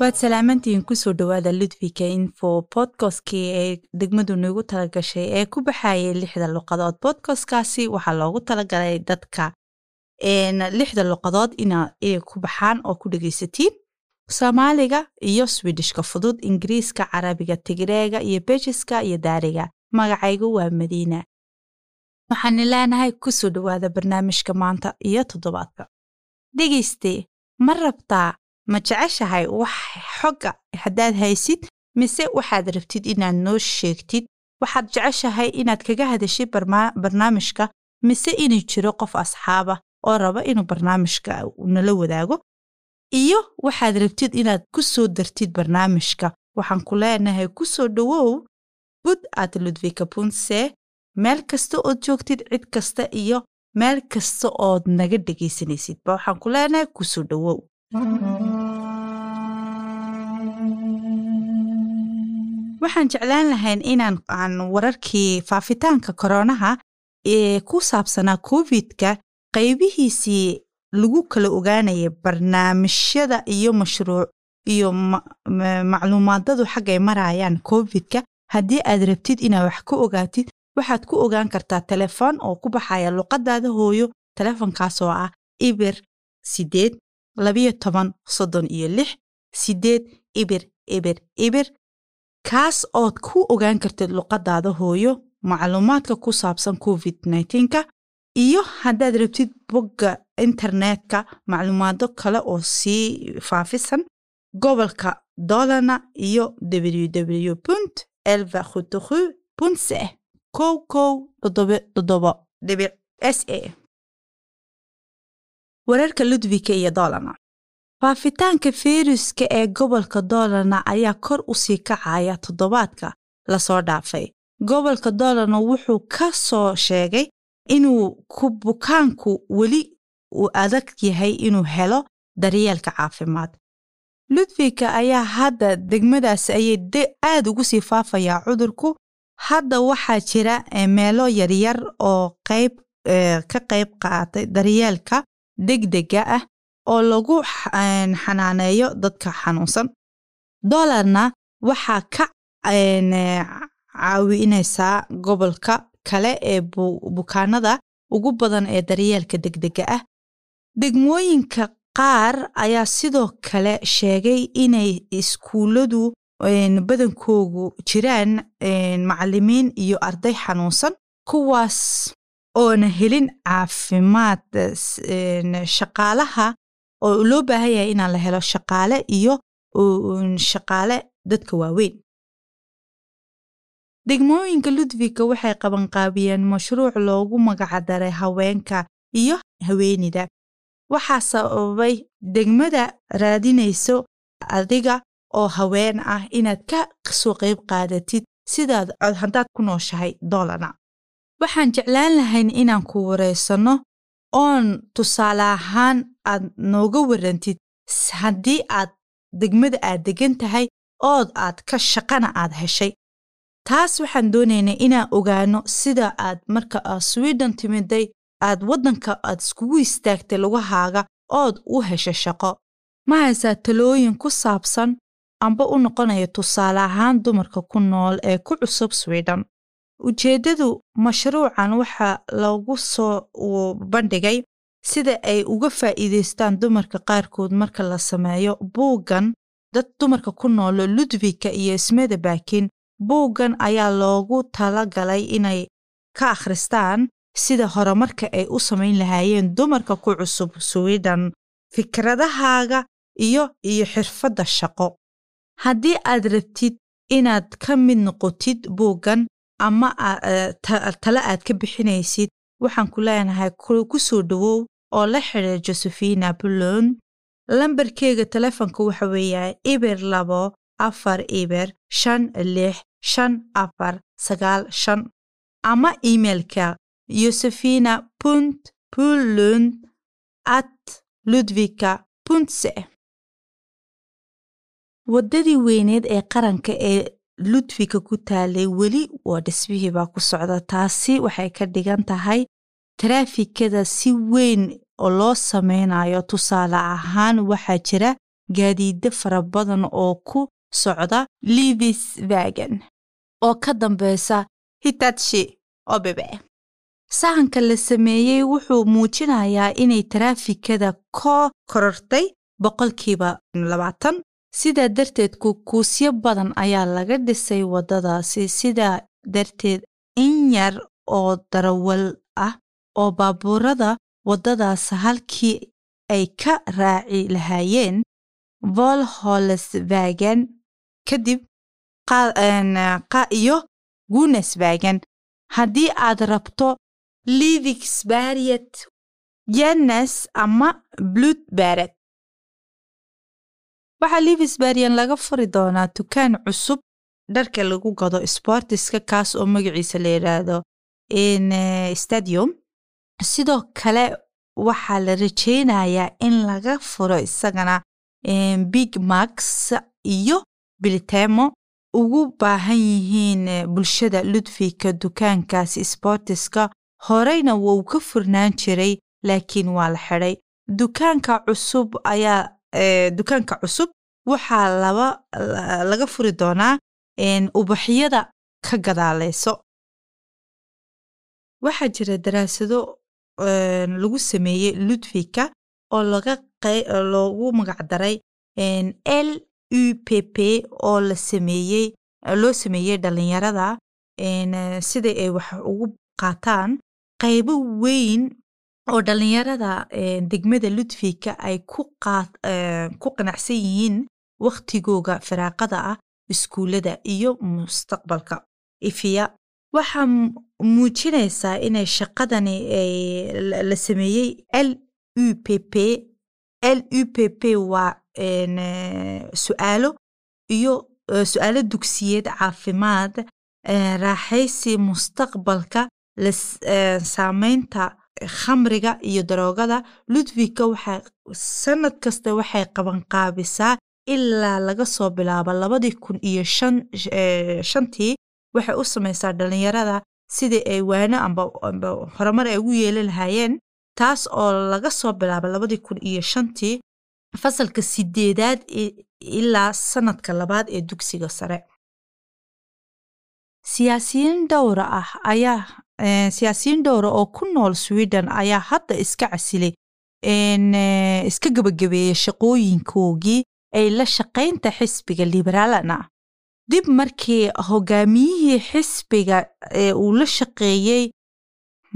waad salaamantihiin ku soo dhowaada ludwika info bodkastkii ee degmadu nagu talagashay ee ku baxayay lixda luqadood. Bodkastkaasi waxaa loogu talagalay dadka lixda luqadood inay ku baxaan oo ku dhegaysatiin soomaaliga iyo swidishka fudud ingiriiska carabiga tigreega iyo bejiska iyo daariga magacaygu waa madiina. Waxaani leenahay ku soo dhowaada barnaamijka maanta iyo toddobaadka. Dhegayste ma rabtaa ma jeceshahay wax xogga haddaad haysid? Mise waxaad rabtid inaad noo sheegtid? Waxaad jeceshahay inaad kaga hadashid barnaamijka? Mise inuu jiro qof asxaaba oo raba inuu barnaamijka nala wadaago? Iyo waxaad rabtid inaad ku soo dartid barnaamijka. Waxaan ku leenahay ku soo dhowow bud at ludvika punse meel kasta ood joogtid cid kasta iyo meel kasta ood naga dhegaysanaysidba waxaan ku leenahay ku soo dhowow waxaan jeclaan lahayn inaan aan wararkii faafitaanka koronaha ee ku saabsanaa covid-ka qaybihiisii lagu kala ogaanayay barnaamijyada iyo mashruuc iyo macluumaadadu xaggay marayaan covid-ka. Haddii aad rabtid inaad wax ka ogaatid waxaad ku ogaan kartaa telefoon oo ku baxaya luqadaada hooyo telefoonkaas oo ah ibir sideed labiyo toban soddon iyo lix sideed ibir ibir ibir kaas ood ku ogaan kartid luqadaada hooyo macluumaadka ku saabsan covid nka iyo haddaad rabtid bogga internetka macluumaado kale oo sii faafisan gobolka dolana iyo ww punt elva khutuhu punse kow kow toddoba toddoba dhibic s a wararka ludwika iyo dolana faafitaanka feyruska ee gobolka dolana ayaa kor u sii kacaya toddobaadka la soo dhaafay. Gobolka dolana wuxuu ka soo sheegay inuu ku bukaanku weli uu adag yahay inuu helo daryeelka caafimaad. Ludwika ayaa hadda degmadaas ayay aad ugu sii faafayaa cudurku. Hadda waxaa jira meelo yaryar oo qayb ka qayb qaatay daryeelka degdega ah oo lagu xanaaneeyo dadka xanuunsan. Dolarna waxaa ka caawinaysaa gobolka kale ee bukaanada ugu badan ee daryeelka degdega ah. Degmooyinka qaar ayaa sidoo kale sheegay inay iskuulladu badankoogu jiraan macallimiin iyo arday xanuunsan kuwaas oona helin caafimaad shaqaalaha oo loo baahan yahay inaan la helo shaqaale iyo shaqaale dadka waaweyn. Degmooyinka ludwika waxay qabanqaabiyeen mashruuc loogu magacdaray haweenka iyo haweenida waxaa sababay degmada raadinayso adiga oo haween ah inaad ka soo qayb qaadatid sidaad haddaad ku nooshahay dolana waxaan jeclaan lahayn inaan ku waraysanno oon tusaale ahaan aad nooga warantid. Haddii aad degmada aad degan tahay ood aad ka shaqana aad heshay. Taas waxaan doonaynaa inaan ogaano sida aad marka aad swiden timiday aad waddanka aad iskugu istaagtay lugahaaga ood u heshay shaqo. Ma haysaa talooyin ku saabsan amba u noqonaya tusaale ahaan dumarka ku nool ee ku cusub swiden ujeeddadu mashruucan waxaa lagu soo bandhigay sida ay uga faa'iidaystaan dumarka qaarkood marka la sameeyo buuggan dad dumarka ku noolo ludwika iyo ismada baakin buuggan ayaa loogu tala galay inay ka akhristaan sida horumarka ay u samayn lahaayeen dumarka ku cusub swiden fikradahaaga iyo iyo xirfadda shaqo. Haddii aad rabtid inaad ka mid noqotid buuggan ama tale aad ka bixinaysid. Waxaan ku leenahay ku soo dhowow oo la xidhiir josephina bullon lambarkeega telefonka waxa weeyaa ibir labo afar ibir shan lix shan afar sagaal shan. Ama imailka josephina punt pullon at ludvika puntse waddadii weyneed ee qaranka ee ludwika ku taalay weli waa dhisbihii baa ku socda. Taasi waxay ka dhigan tahay taraafikada si weyn oo loo samaynayo tusaale ahaan waxaa jira gaadiidyo fara badan oo ku socda livisvagen oo ka dambeysa hitachi obebe. Sahanka la sameeyey wuxuu muujinayaa inay taraafikada ko korortay boqolkiiba labaatan sidaa darteed kukuusyo badan ayaa laga dhisay waddadaasi. Sidaa darteed in yar oo darawal ah oo baabuurada waddadaas halkii ay ka raaci lahaayeen volholsvagen kadib iyo gunesvagen haddii aad rabto livigsbariet yennes ama blutbaret waxaa livisbarian laga furi doonaa dukaan cusub. Dharka lagu gado sbortiska kaas oo magaciisa la yidhaahdo stadium. Sidoo kale waxaa la rajaynayaa in laga furo isagana big max iyo biltemo ugu baahan yihiin bulshada ludfika dukaankaasi sbortiska horeyna wuu ka furnaan jiray laakiin waa la xidhay. Dukaanka cusub ayaa dukaanka cusub waxaa laba laga furi doonaa ubaxyada ka gadaaleyso. Waxaa jira daraasado lagu sameeyey ludfika oo loogu magacdaray l u p p oo la sameeyey loo sameeyey dhalinyarada sida ay wax ugu qaataan. Qaybo weyn oo dhalinyarada degmada ludfika ay ku qanacsan yihiin wakhtigooga firaaqada ah iskuullada iyo mustaqbalka. Ifiya waxaa muujinaysaa inay shaqadani la sameeyey l u p p. L u p p waa su'aalo iyo su'aalo dugsiyeed caafimaad raaxaysi mustaqbalka saameynta khamriga iyo daroogada ludwika waxay sanad kasta waxay qabanqaabisaa ilaa laga soo bilaabo labadii kun iyo shantii waxay u samaysaa dhalinyarada sidii ay waano amba horumar ay ugu yeeli lahaayeen taas oo laga soo bilaabo labadii kun iyo shantii fasalka sideedaad ilaa sanadka labaad ee dugsiga sare. Siyaasiyiin dhowra ah ayaa siyaasiyiin dhowra oo ku nool sweden ayaa hadda iska casilay iska gebagabeeyey shaqooyinkoogii ay la shaqaynta xisbiga liberaalana dib markii hogaamiyihii xisbiga ee uu la shaqeeyey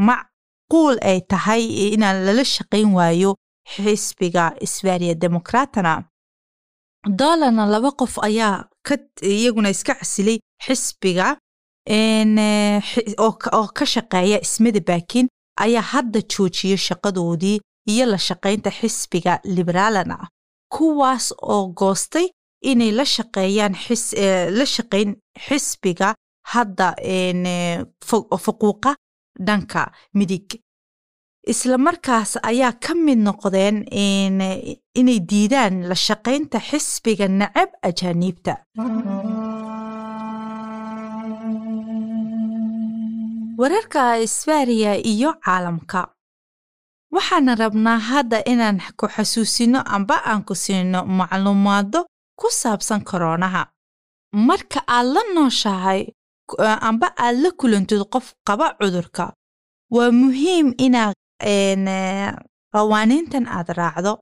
macquul ay tahay inaan lala shaqayn waayo xisbiga sbariya demokratana doolana laba qof ayaa iyaguna iska casilay xisbiga oo ka shaqeeya ismada baakin ayaa hadda joojiyey shaqadoodii iyo la shaqaynta xisbiga liberaalana kuwaas oo goostay inay la shaqeeyaan la shaqayn xisbiga hadda fuquuqa dhanka midig. Isla markaas ayaa ka mid noqdeen inay diidaan la shaqaynta xisbiga nacab ajaaniibta wararka isbariya iyo caalamka. Waxaan rabnaa hadda inaan ku xasuusino amba aan ku siino macluumaado ku saabsan koroonaha. Marka aad la nooshahay amba aad la kulantid qof qaba cudurka waa muhiim inaad qawaaniintan aad raacdo.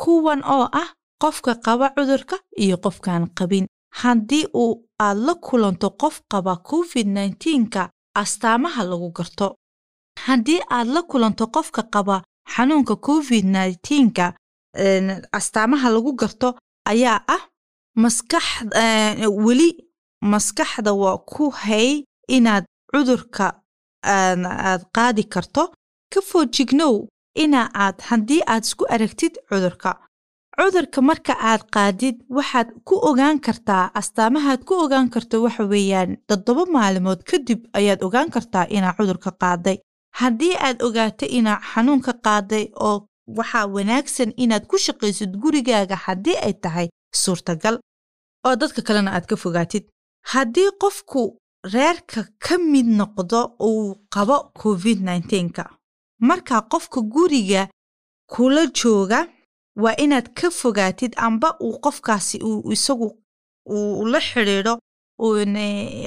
Kuwan oo ah qofka qaba cudurka iyo qofkaan qabin. Haddii uu aad la kulanto qof qaba covid nka astaamaha lagu garto. Haddii aad la kulanto qofka qaba xanuunka covid nka astaamaha lagu garto ayaa ah maskax weli maskaxda waa ku hay inaad cudurka aad qaadi karto. Ka foojignow ina aad haddii aad isku aragtid cudurka cudurka marka aad qaadid waxaad ku ogaan kartaa astaamahaad ku ogaan karto waxa weeyaan. Toddoba maalimood kadib ayaad ogaan kartaa inaa cudurka qaaday. Haddii aad ogaato inaa xanuunka qaaday oo waxaa wanaagsan inaad ku shaqaysid gurigaaga haddii ay tahay suurtagal oo dadka kalena aad ka fogaatid. Haddii qofku reerka ka mid noqdo uu qabo covid nka markaa qofka guriga kula jooga waa inaad ka fogaatid amba uu qofkaasi isagu uu la xidhiidho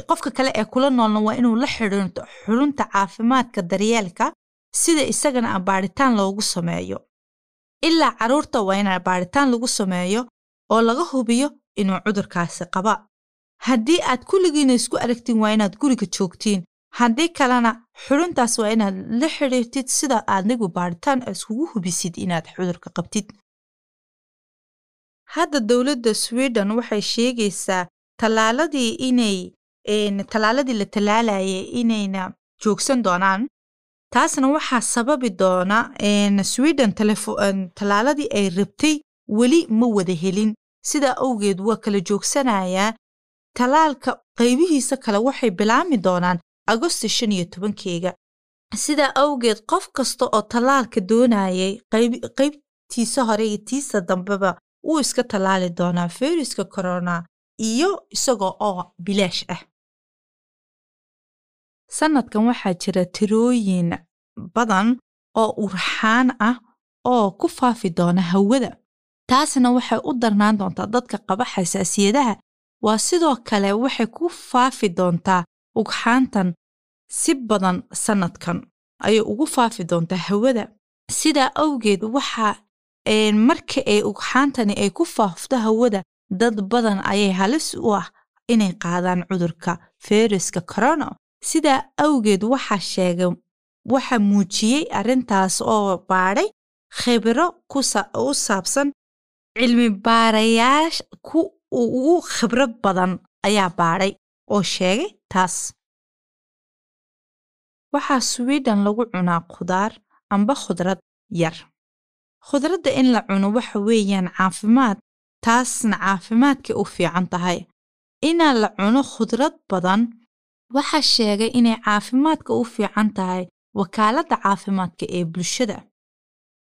qofka kale ee kula noolna waa inuu la xidhiidho xurunta caafimaadka daryeelka sida isagana baaritaan loogu sameeyo. Ilaa carruurta waa in baaritaan lagu sameeyo oo laga hubiyo inuu cudurkaasi qaba. Haddii aad kulligiina isku aragtiin waa inaad guriga joogtiin. Haddii kalena xuruntaas waa inaad la xidhiirtid sida adigu baaritaan iskugu hubisid inaad cudurka qabtid hadda dowladda sweden waxay sheegaysaa tallaaladii inay tallaaladii la tallaalayay inayna joogsan doonaan. Taasna waxaa sababi doona sweden tallaaladii ay rabtay weli ma wada helin. Sidaa awgeed waa kala joogsanayaa tallaalka qaybihiisa kale waxay bilaami doonaan agosti shan iyo tobankeega. Sidaa awgeed qof kasta oo tallaalka doonayay qaybtiisa hore iyo tiisa dambeba wuu iska tallaali doonaa fayruska corona iyo isagoo oo bilaash ah sannadkan waxaa jira tirooyin badan oo urxaan ah oo ku faafi doona hawada. Taasna waxay u darnaan doontaa dadka qaba xasaasiyadaha. Waa sidoo kale waxay ku faafi doontaa ugxaantan si badan sannadkan ayay ugu faafi doontaa hawada. Sidaa awgeed waxaa marka ay ugxaantani ay ku faafto hawada dad badan ayay halis u ah inay qaadaan cudurka fayruska corona. Sidaa awgeed waxaa sheegay waxa muujiyey arrintaas oo baadhay khibiro u saabsan cilmi baarayaasha ku ugu khibro badan ayaa baadhay oo sheegay taas. Waxaa sweden lagu cunaa khudaar amba khudrad yar khudradda in la cuno waxa weeyaan caafimaad taasna caafimaadkay u fiican tahay. Inaan la cuno khudrad badan waxaa sheegay inay caafimaadka u fiican tahay wakaaladda caafimaadka ee bulshada.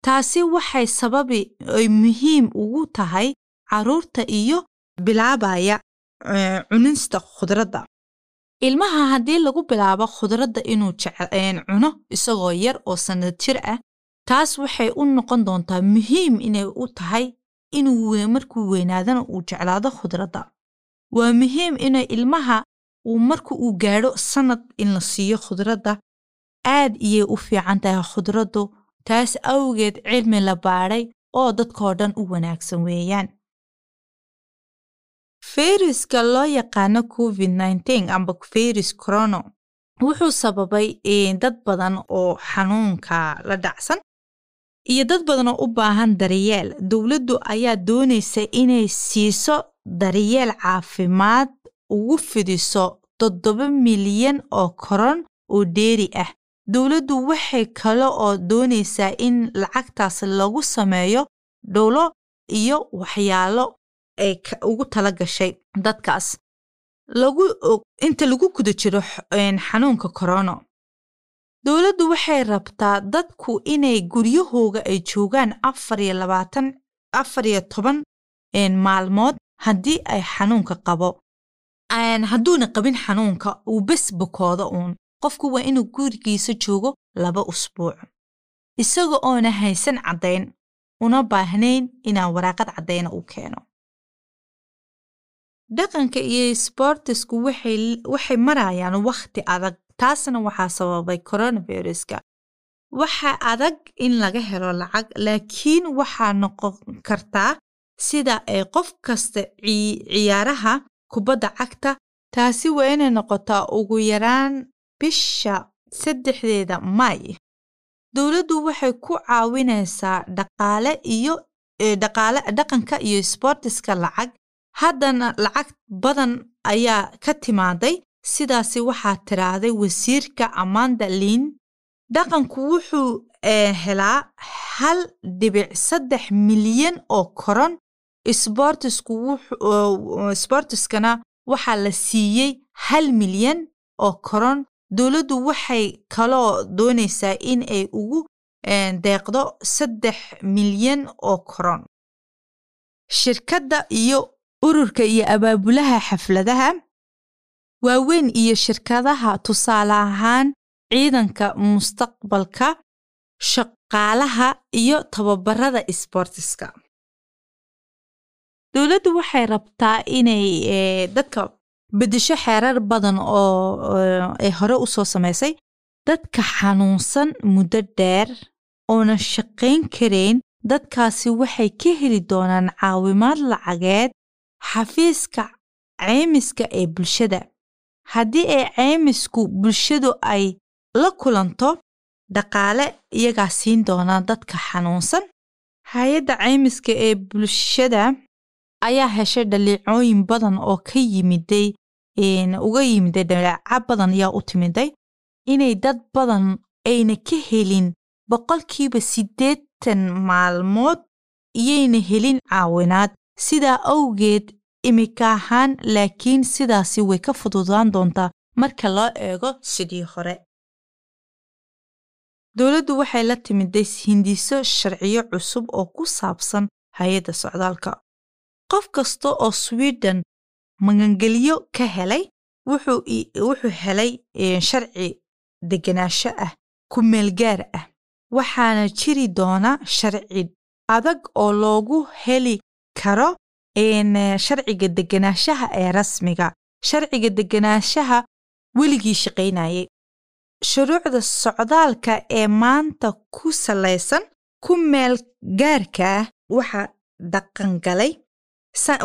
Taasi waxay sababi ay muhiim ugu tahay carruurta iyo bilaabaya cunista khudradda. Ilmaha haddii lagu bilaabo khudradda inuu cuno isagoo yar oo sannad jir ah taas waxay u noqon doontaa muhiim inay u tahay inuu markuu weynaadana uu jeclaado khudradda. Waa muhiim inay ilmaha uu marka uu gaadho sannad in la siiyo khudradda aad iyay u fiican tahay khudraddu taas awgeed cilmi la baadhay oo dadkoo dhan u wanaagsan weeyaan. Fayruska loo yaqaano covid nneteen amba fayrus corono wuxuu sababay dad badan oo xanuunka la dhacsan iyo dad badan oo u baahan daryeel. Dowladdu ayaa doonaysa inay siiso daryeel caafimaad ugu fidiso toddoba milyan oo koron oo dheeri ah. Dowladdu waxay kale oo doonaysaa in lacagtaas lagu sameeyo dhowlo iyo waxyaalo ay ugu tala gashay dadkaas. Inta lagu guda jiro xanuunka korono dowladdu waxay rabtaa dadku inay guryahooga ay joogaan afar iyo toban maalmood haddii ay xanuunka qabo. Hadduuna qabin xanuunka uu bes bukoodo uun. Qofku waa inuu gurigiisa joogo laba usbuuc. Isaga oona haysan caddayn una baahnayn inaa waraaqad caddayna u keeno. Dhaqanka iyo sbortisku waxay marayaan wakhti adag taasna waxaa sababay coronaviruska. Waxaa adag in laga helo lacag laakiin waxaa noqon kartaa sida ay qof kasta ciyaaraha kubadda cagta taasi waa inay noqotaa ugu yaraan bisha saddexdeeda may. Dowladdu waxay ku caawinaysaa dhaqaale iyo dhaqaale dhaqanka iyo sbortiska lacag. Haddana lacag badan ayaa ka timaaday sidaasi waxaa tiraahday wasiirka amanda lin dhaqanku wuxuu helaa hal dhibic saddex milyan oo koron. Sbortiskana waxaa la siiyey hal milyan oo koron. Dowladdu waxay kaloo doonaysaa in ay ugu deeqdo saddex milyan oo koron. Shirkadda iyo ururka iyo abaabulaha xafladaha waaweyn iyo shirkadaha tusaale ahaan ciidanka mustaqbalka shaqaalaha iyo tababarada sbortiska dowladdu waxay rabtaa inay dadka beddesho xeerar badan oo ay hore u soo samaysay dadka xanuunsan muddo dheer oonan shaqayn karayn dadkaasi waxay ka heli doonaan caawimaad lacageed xafiiska caymiska ee bulshada haddii ay caymisku bulshadu ay la kulanto dhaqaale iyagaa siin doonaa dadka xanuunsan. Hay'adda caymiska ee bulshada ayaa heshay dhaliicooyin badan oo ka yimiday uga yimiday dhaleeca badan ayaa u timiday inay dad badan ayna ka helin boqolkiiba siddeetan maalmood iyayna helin caawinaad. Sidaa awgeed imika ahaan laakiin sidaasi way ka fududaan doontaa marka loo eego sidii hore. Dowladdu waxay la timiday hindiso sharciyo cusub oo ku saabsan hay'adda socdaalka. Qof kasta oo swiden magangelyo ka helay wuxuu helay sharci deganaansho ah ku meelgaar ah. Waxaana jiri doona sharci adag oo loogu heli karo sharciga deganaanshaha ee rasmiga. Sharciga deganaanshaha weligii shaqaynayay. Shuruucda socdaalka ee maanta ku salaysan ku meel gaarka ah waxa dhaqangalay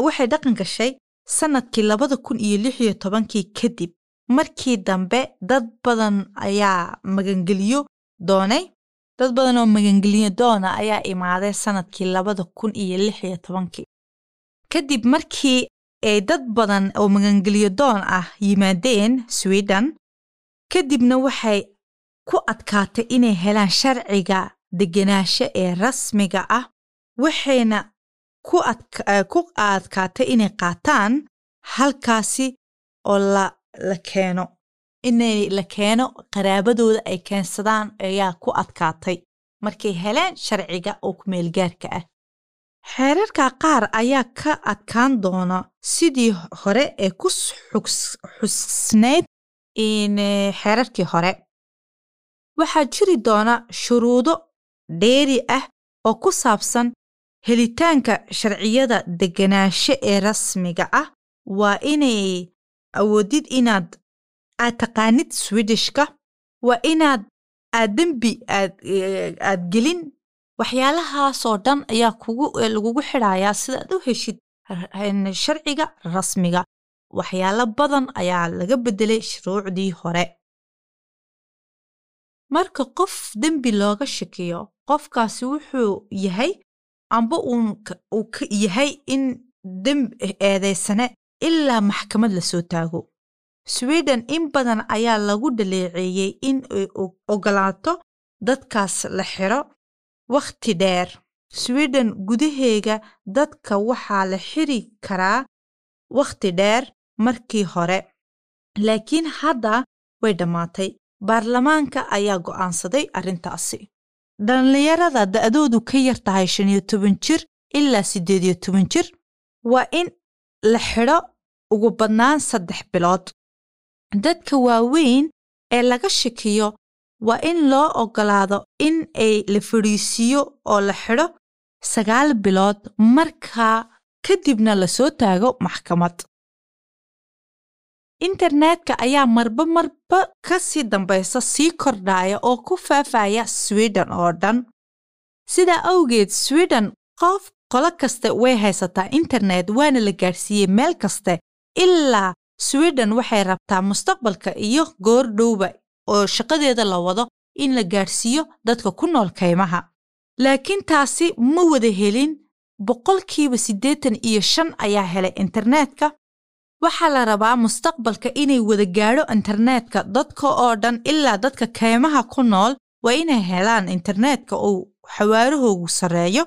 waxay dhaqan gashay sannadkii labada kun iyo lix iyo tobankii kadib. Markii dambe dad badan ayaa magangeliyo doonay dad badan oo magangeliyo doona ayaa imaaday sannadkii labada kun iyo lix iyo tobankii kadib markii ay dad badan oo magangeliyo doon ah yimaadeen sweden kadibna waxay ku adkaatay inay helaan sharciga deganaansho ee rasmiga ah waxayna ku adkaatay inay qaataan halkaasi oo la keeno inay la keeno qaraabadooda ay keensadaan ayaa ku adkaatay markay heleen sharciga oo ku meelgaarka ah xeerarka qaar ayaa ka adkaan doona sidii hore ee ku xusnayd xeerarkii hore. Waxaa jiri doona shuruudo dheeri ah oo ku saabsan helitaanka sharciyada deganaansho ee rasmiga ah. Waa inay awoodid inaad aad taqaanid swidishka waa inaad aad dembi aad gelin waxyaalahaasoo dhan ayaa lagugu xidhayaa sidaad u heshid sharciga rasmiga. Waxyaalo badan ayaa laga beddelay shuruucdii hore. Marka qof dembi looga shakiyo qofkaasi wuxuu yahay amba uu yahay in dembi eedaysane ilaa maxkamad la soo taago. Sweden in badan ayaa lagu dhaleeceeyey in ay ogolaato dadkaas la xiro wakhti dheer sweden gudaheega dadka waxaa la xiri karaa wakhti dheer markii hore. Laakiin hadda way dhammaatay. Baarlamaanka ayaa go'aansaday arrintaasi. Dhallinyarada da'doodu ka yar tahay shan iyo toban jir ilaa siddeed iyo toban jir waa in la xidho ugu badnaan saddex bilood. Dadka waaweyn ee laga shakiyo waa in loo oggolaado in ay la fadhiisiiyo oo la xidho sagaal bilood markaa kadibna la soo taago maxkamad. Internetka ayaa marba marba ka sii dambaysa sii kordhaya oo ku faafaya sweden oo dhan. Sidaa awgeed sweden qof qolo kaste way haysataa internet waana la gaadhsiiyey meel kaste. Ilaa sweden waxay rabtaa mustaqbalka iyo goordhowba oo shaqadeeda la wado in la gaadhsiiyo dadka ku nool kaymaha. Laakiin taasi ma wada helin boqolkiiba siddeetan iyo shan ayaa helay internetka. Waxaa la rabaa mustaqbalka inay wada gaadho internetka. Dadka oo dhan ilaa dadka kaymaha ku nool waa inay helaan internetka uu xawaarahoogu sarreeyo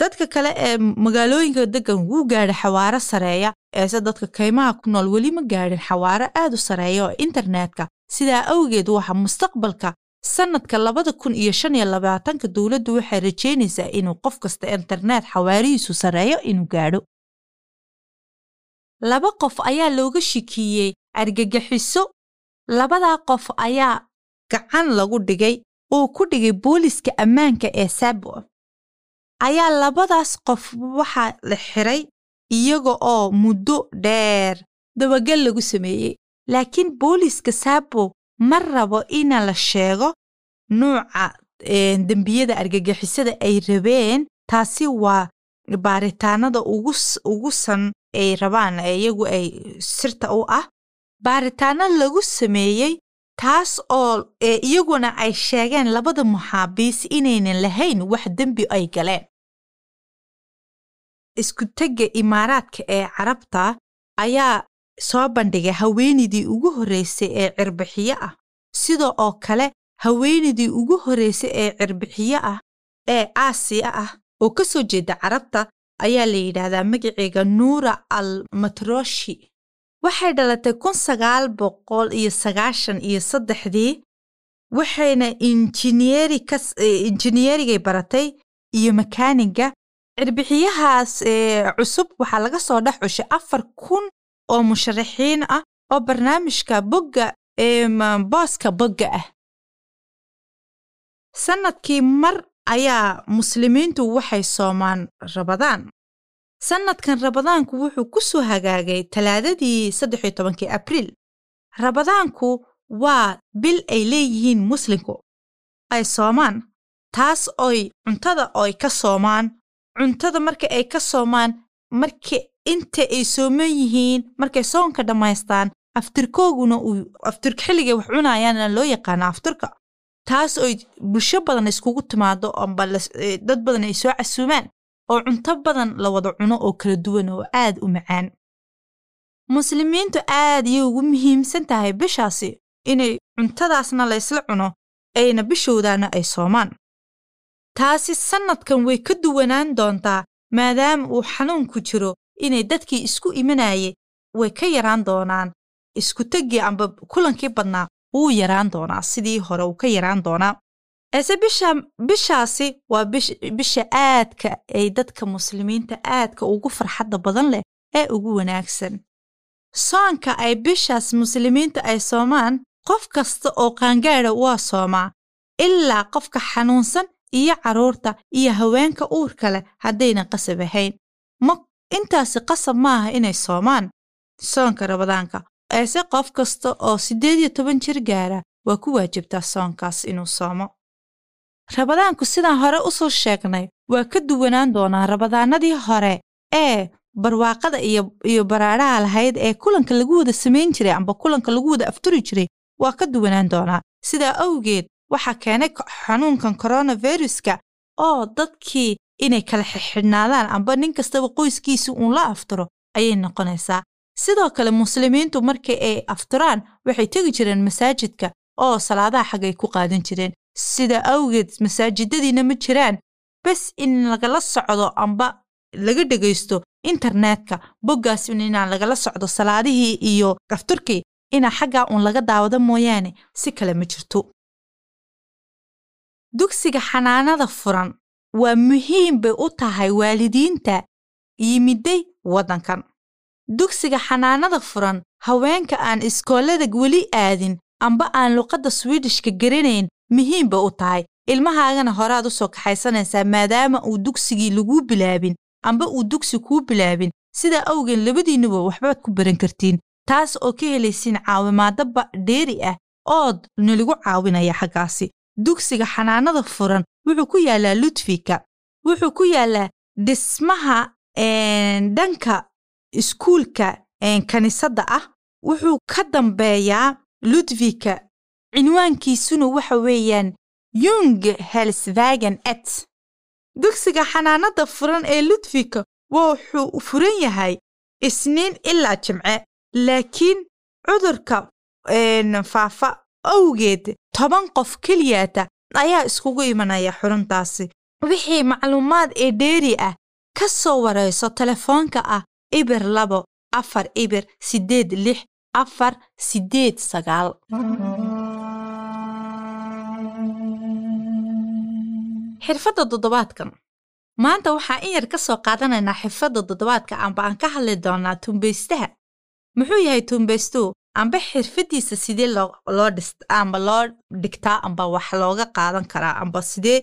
dadka kale ee magaalooyinka deggan wuu gaadha xawaaro sareeya eese dadka kaymaha ku nool weli ma gaadhin xawaaro aad u sareeya oo internetka. Sidaa awgeed waxa mustaqbalka sannadka labada kun iyo shan iyo labaatanka dowladdu waxay rajaynaysaa inuu qof kasta internet xawaarihiisu sarreeyo inuu gaadho. Laba qof ayaa looga shikiyey argagixiso. Labadaa qof ayaa gacan lagu dhigay oo ku dhigay booliska ammaanka ee sabo ayaa labadaas qof waxaa la xiray iyaga oo muddo dheer dabagal lagu sameeyey. Laakiin booliiska saabo ma rabo ina la sheego nuuca dembiyada argagixisada ay rabeen. Taasi waa baaritaanada ugu san ay rabaan iyagu ay sirta u ah. Baaritaano lagu sameeyey taas oo iyaguna ay sheegeen labada muxaabiis inaynan lahayn wax dembi ay galeen isku-tegga imaaraadka ee carabta ayaa soo bandhigay haweenaydii ugu horreysay ee cirbixiyo ah. Sida oo kale haweenaydii ugu horreysay ee cirbixiyo ah ee aasiya ah oo ka soo jeeda carabta ayaa la yidhaahdaa magaceega nuura al matroshi waxay dhalatay kun sagaal boqol iyo sagaashan iyo saddexdii waxayna injineerigay baratay iyo makaaniga cirbixiyahaas cusub waxaa laga soo dhex cushay afar kun oo musharaxiin ah oo barnaamijka bogga booska bogga ah. Sannadkii mar ayaa muslimiintu waxay soomaan rabadaan sannadkan rabadaanku wuxuu ku soo hagaagay talaadadii saddex iyo tobankii abriil rabadaanku waa bil ay leeyihiin muslimku ay soomaan taas oy cuntada oy ka soomaan cuntada marka ay ka soomaan marka inta ay sooman yihiin markay soonka dhammaystaan aftirkooguna uu aftirka xilligay wax cunayaana loo yaqaana afturka taas oy bulsho badan iskugu timaado amba dad badan ay soo casuumaan oo cunto badan la wada cuno oo kala duwan oo aad u macaan. Muslimiintu aad yay ugu muhiimsan tahay bishaasi inay cuntadaasna laysla cuno ayna bishoodaana ay soomaan taasi sannadkan way ka duwanaan doontaa maadaama uu xanuunku jiro inay dadkii isku imanayay way ka yaraan doonaan. Isku-teggii amba kulankii badnaa wuu yaraan doonaa sidii hore uu ka yaraan doonaa. Ese bisha bishaasi waa bisha aadka ay dadka muslimiinta aadka ugu farxadda badan leh ee ugu wanaagsan. Soonka ay bishaas muslimiinta ay soomaan qof kasta oo qaangaadha waa soomaa ilaa qofka xanuunsan iyo carruurta iyo haweenka uurka leh haddaynan qasab ahayn. Ma intaasi qasab maaha inay soomaan? Soonka rabadaanka eese qof kasta oo siddeed iyo toban jir gaara waa ku waajibtaa soonkaas inuu soomo. Rabadaanku sidaan hore u soo sheegnay waa ka duwanaan doonaa rabadaanadii hore ee barwaaqada iyo baraadhaha lahayd ee kulanka lagu wada samayn jiray amba kulanka lagu wada afturi jiray waa ka duwanaan doonaa. Sidaa awgeed waxaa keenay xanuunkan koronaviruska oo dadkii inay kala xixidhnaadaan amba nin kastaba qoyskiisi uun la afturo ayay noqonaysaa. Sidoo kale muslimiintu markii ay afturaan waxay tegi jireen masaajidka oo salaadaha xaggay ku qaadan jireen. Sida awgeed masaajidadiina ma jiraan bes in lagala socdo amba laga dhegaysto internetka boggaas inaan lagala socdo salaadihii iyo afturkii inaa xaggaa uun laga daawado mooyaane si kale ma jirto dugsiga xanaanada furan waa muhiim bay u tahay waalidiinta yimiday waddankan. Dugsiga xanaanada furan haweenka aan iskoolada weli aadin amba aan luqadda swidishka garanayn muhiim bay u tahay. Ilmahaagana horaad u soo kaxaysanaysaa maadaama uu dugsigii laguu bilaabin amba uu dugsi kuu bilaabin sidaa awgeed labadiinnuba waxbaad ku baran kartiin taas oo ka helaysiin caawimaadaba dheeri ah ood nalagu caawinaya xaggaasi dugsiga xanaanada furan wuxuu ku yaallaa ludfika wuxuu ku yaallaa dhismaha dhanka iskuulka kiniisadda ah. Wuxuu ka dambeeyaa ludvika cinwaankiisuna waxa weeyaan yung helsvagen et dugsiga xanaanada furan ee ludvika wuxuu furan yahay isniin ilaa jimce laakiin cudurka faafa awgeed toban qof keliyaata ayaa iskugu imanaya xuruntaasi. Wixii macluumaad ee dheeri ah ka soo warayso telefoonka ah ibir labo afar ibir siddeed lix afar siddeed sagaal. Xirfadda toddobaadkan. Maanta waxaan in yar ka soo qaadanaynaa xirfadda toddobaadka amba aan ka hadli doonaa tuumbaystaha muxuu yahay tuumbaystuhu amba xirfaddiisa sidee loo dhist amba loo dhigtaa amba wax looga qaadan karaa amba sidee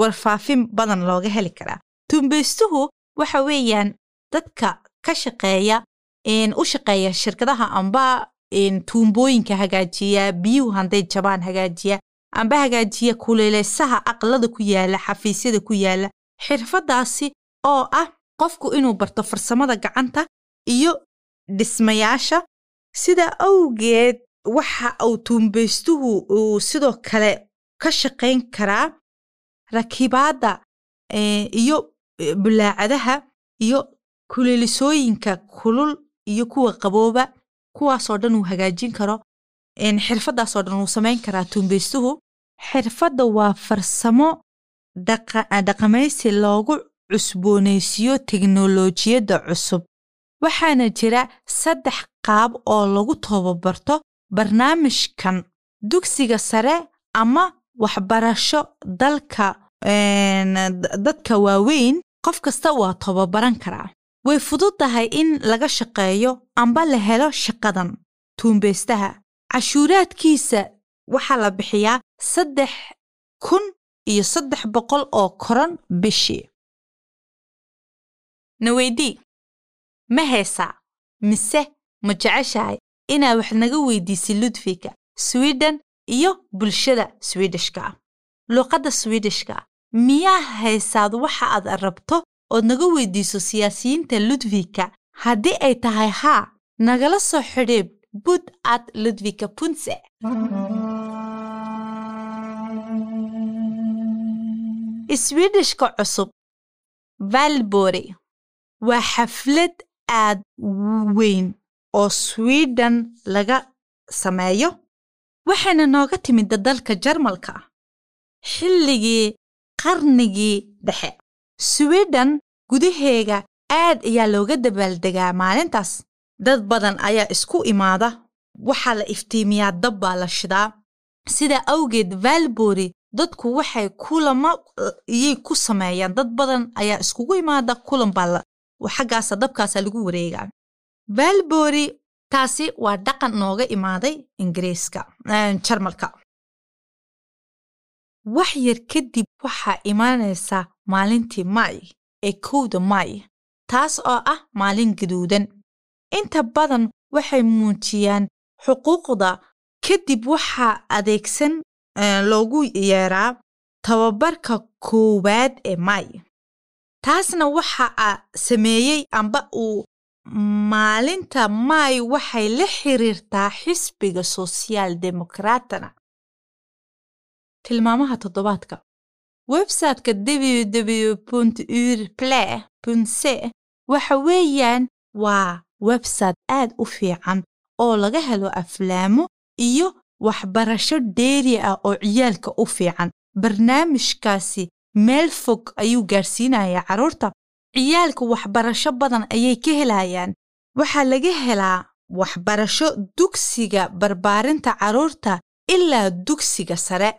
warfaafin badan looga heli karaa. Tuumbaystuhu waxa weeyaan dadka ka shaqeeya u shaqeeya shirkadaha amba tuumbooyinka hagaajiya biyuhu hadday jabaan hagaajiya amba hagaajiya kuleeleysaha aqlada ku yaalla xafiisyada ku yaalla xirfadaasi oo ah qofku inuu barto farsamada gacanta iyo dhismayaasha sidaa awgeed waxa uu tuumbaystuhu uu sidoo kale ka shaqayn karaa rakibaadda iyo bulaacadaha iyo kuleelisooyinka kulul iyo kuwa qabooba kuwaasoo dhan uu hagaajin karo xirfadaasoo dhan uu samayn karaa tuumbaystuhu xirfadda waa farsamo dhaqamaysi loogu cusboonaysiiyo teknolojiyadda cusub waxaana jira saddex qaab oo lagu tababarto barnaamijkan. Dugsiga sare ama waxbarasho dalka dadka waaweyn qof kasta waa tababaran karaa. Way fududtahay in laga shaqeeyo amba la helo shaqadan. Tuumbeystaha cashuuraadkiisa waxaa la bixiyaa saddex kun iyo saddex boqol oo koran bishii ma heesaa mise ma jeceshahay inaa wax naga weydiisay ludfika swiden iyo bulshada swidishka ah? Luuqadda swidishka miyaa haysaad waxa aad rabto ood naga weydiiso siyaasiyiinta ludvika haddii ay tahay haa nagala soo xidhiib bud at ludvika punse. Swidishka cusub valbori waa xaflad aad weyn oo swiden laga sameeyo waxayna nooga timid dalka jarmalka xilligii qarnigii dhexe swiden gudaheega aad ayaa looga dabaaldegaa maalintaas. Dad badan ayaa isku imaada waxaa la iftiimiyaa dab baa la shidaa. Sidaa awgeed valbori dadku waxay kulamo iyay ku sameeyaan. Dad badan ayaa iskugu imaada kulan baa xaggaasa dabkaasa lagu wareegaa. Valbori taasi waa dhaqan nooga imaaday ingiriiska jarmalka. Wax yar kadib waxaa imaanaysaa maalintii may ee kowda may taas oo ah maalin gaduudan. Inta badan waxay muujiyaan xuquuqda kadib waxaa adeegsan loogu yeeraa tababarka koowaad ee may taasna waxa a sameeyey amba uu maalinta may waxay la xiriirtaa xisbiga sosiaal demokraatana tilmaamaha toddobaadka. Websiteka ww urple c waxa weeyaan waa website aad u fiican oo laga helo aflaamo iyo waxbarasho dheeri ah oo ciyaalka u fiican. Barnaamijkaasi meel fog ayuu gaarsiinayaa carruurta ciyaalka waxbarasho badan ayay ka helayaan. Waxaa laga helaa waxbarasho dugsiga barbaarinta carruurta ilaa dugsiga sare.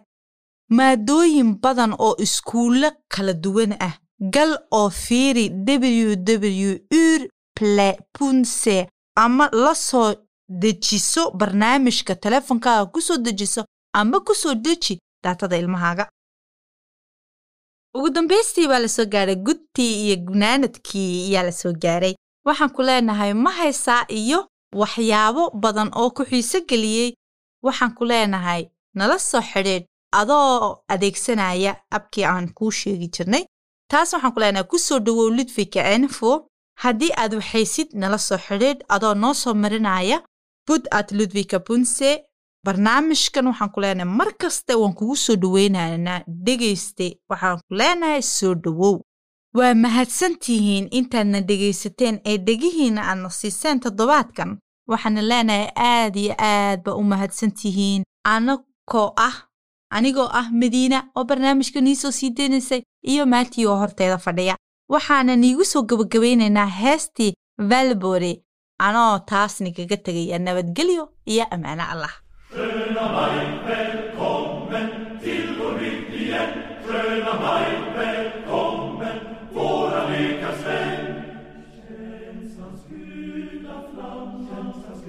Maadooyin badan oo iskuulo kala duwan ah. Gal oo fiiri ww ur ple punse ama la soo dejiso barnaamijka teleefonkaaga ku soo dejiso ama ku soo deji daatada ilmahaaga ugu dambaystii baa la soo gaaray gudtii iyo gunaanadkii ayaa la soo gaaray. Waxaan ku leenahay ma haysaa iyo waxyaabo badan oo ku xiiso geliyey. Waxaan ku leenahay nala soo xidhiidh adoo adeegsanaya abkii aan kuu sheegi jirnay. Taas waxaan ku leenahay ku soo dhowow ludvika enfo haddii aad waxaysid nala soo xidhiidh adoo noo soo marinaya bud at ludvika punse barnaamijkan waxaan ku leenahay mar kaste waan kugu soo dhoweynaynaa dhegayste waxaan ku leenahay soo dhowow. Waa mahadsantihiin intaadna dhegaysateen ee dhegihiinna aadna siiseen toddobaadkan. Waxaana leenahay aad iyo aad ba u mahadsantihiin anagoo ah anigoo ah madiina oo barnaamijka nii soo sii deynaysay iyo maatii oo horteeda fadhiya. Waxaana niigu soo gabagabaynaynaa heestii valbore. Anoo taas nigaga tegaya nabadgelyo iyo ammaano allah Schöner Mai, willkommen, til vår lyckligen. Schöner Mai, willkommen, våra lyckans vän. Känns hans gula flam, känns hans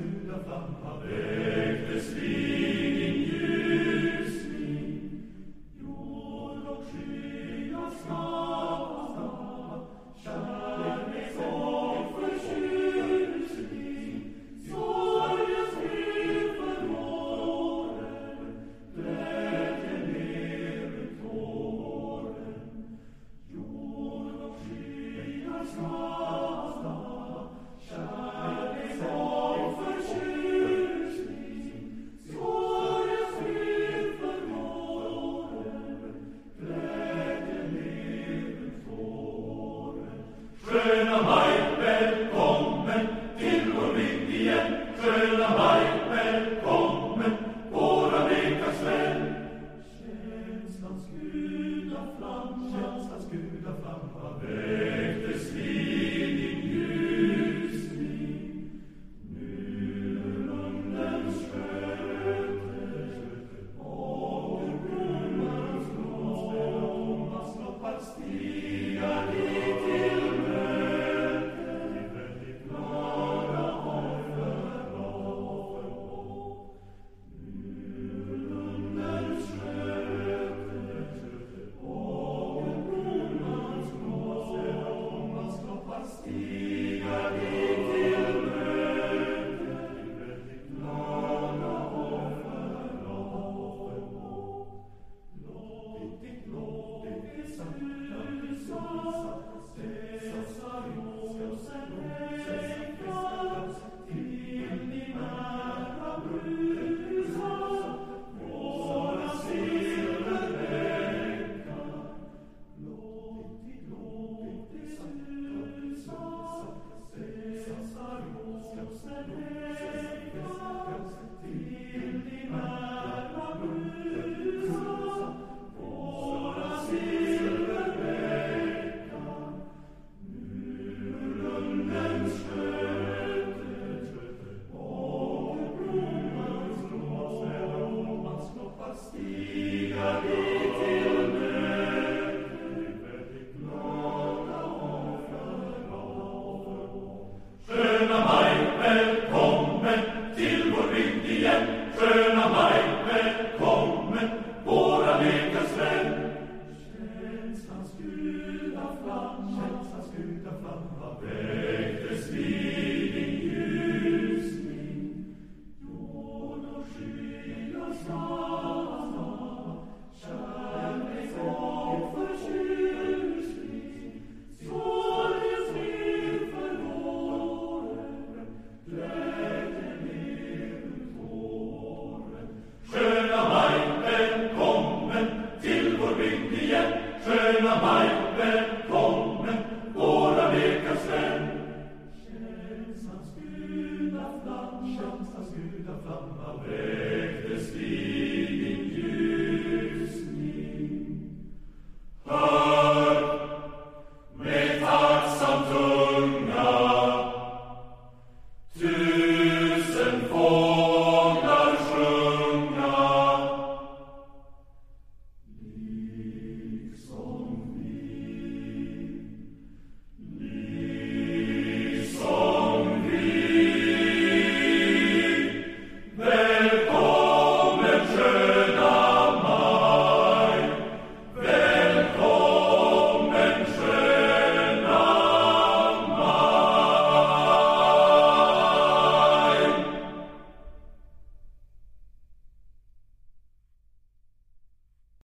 Amen.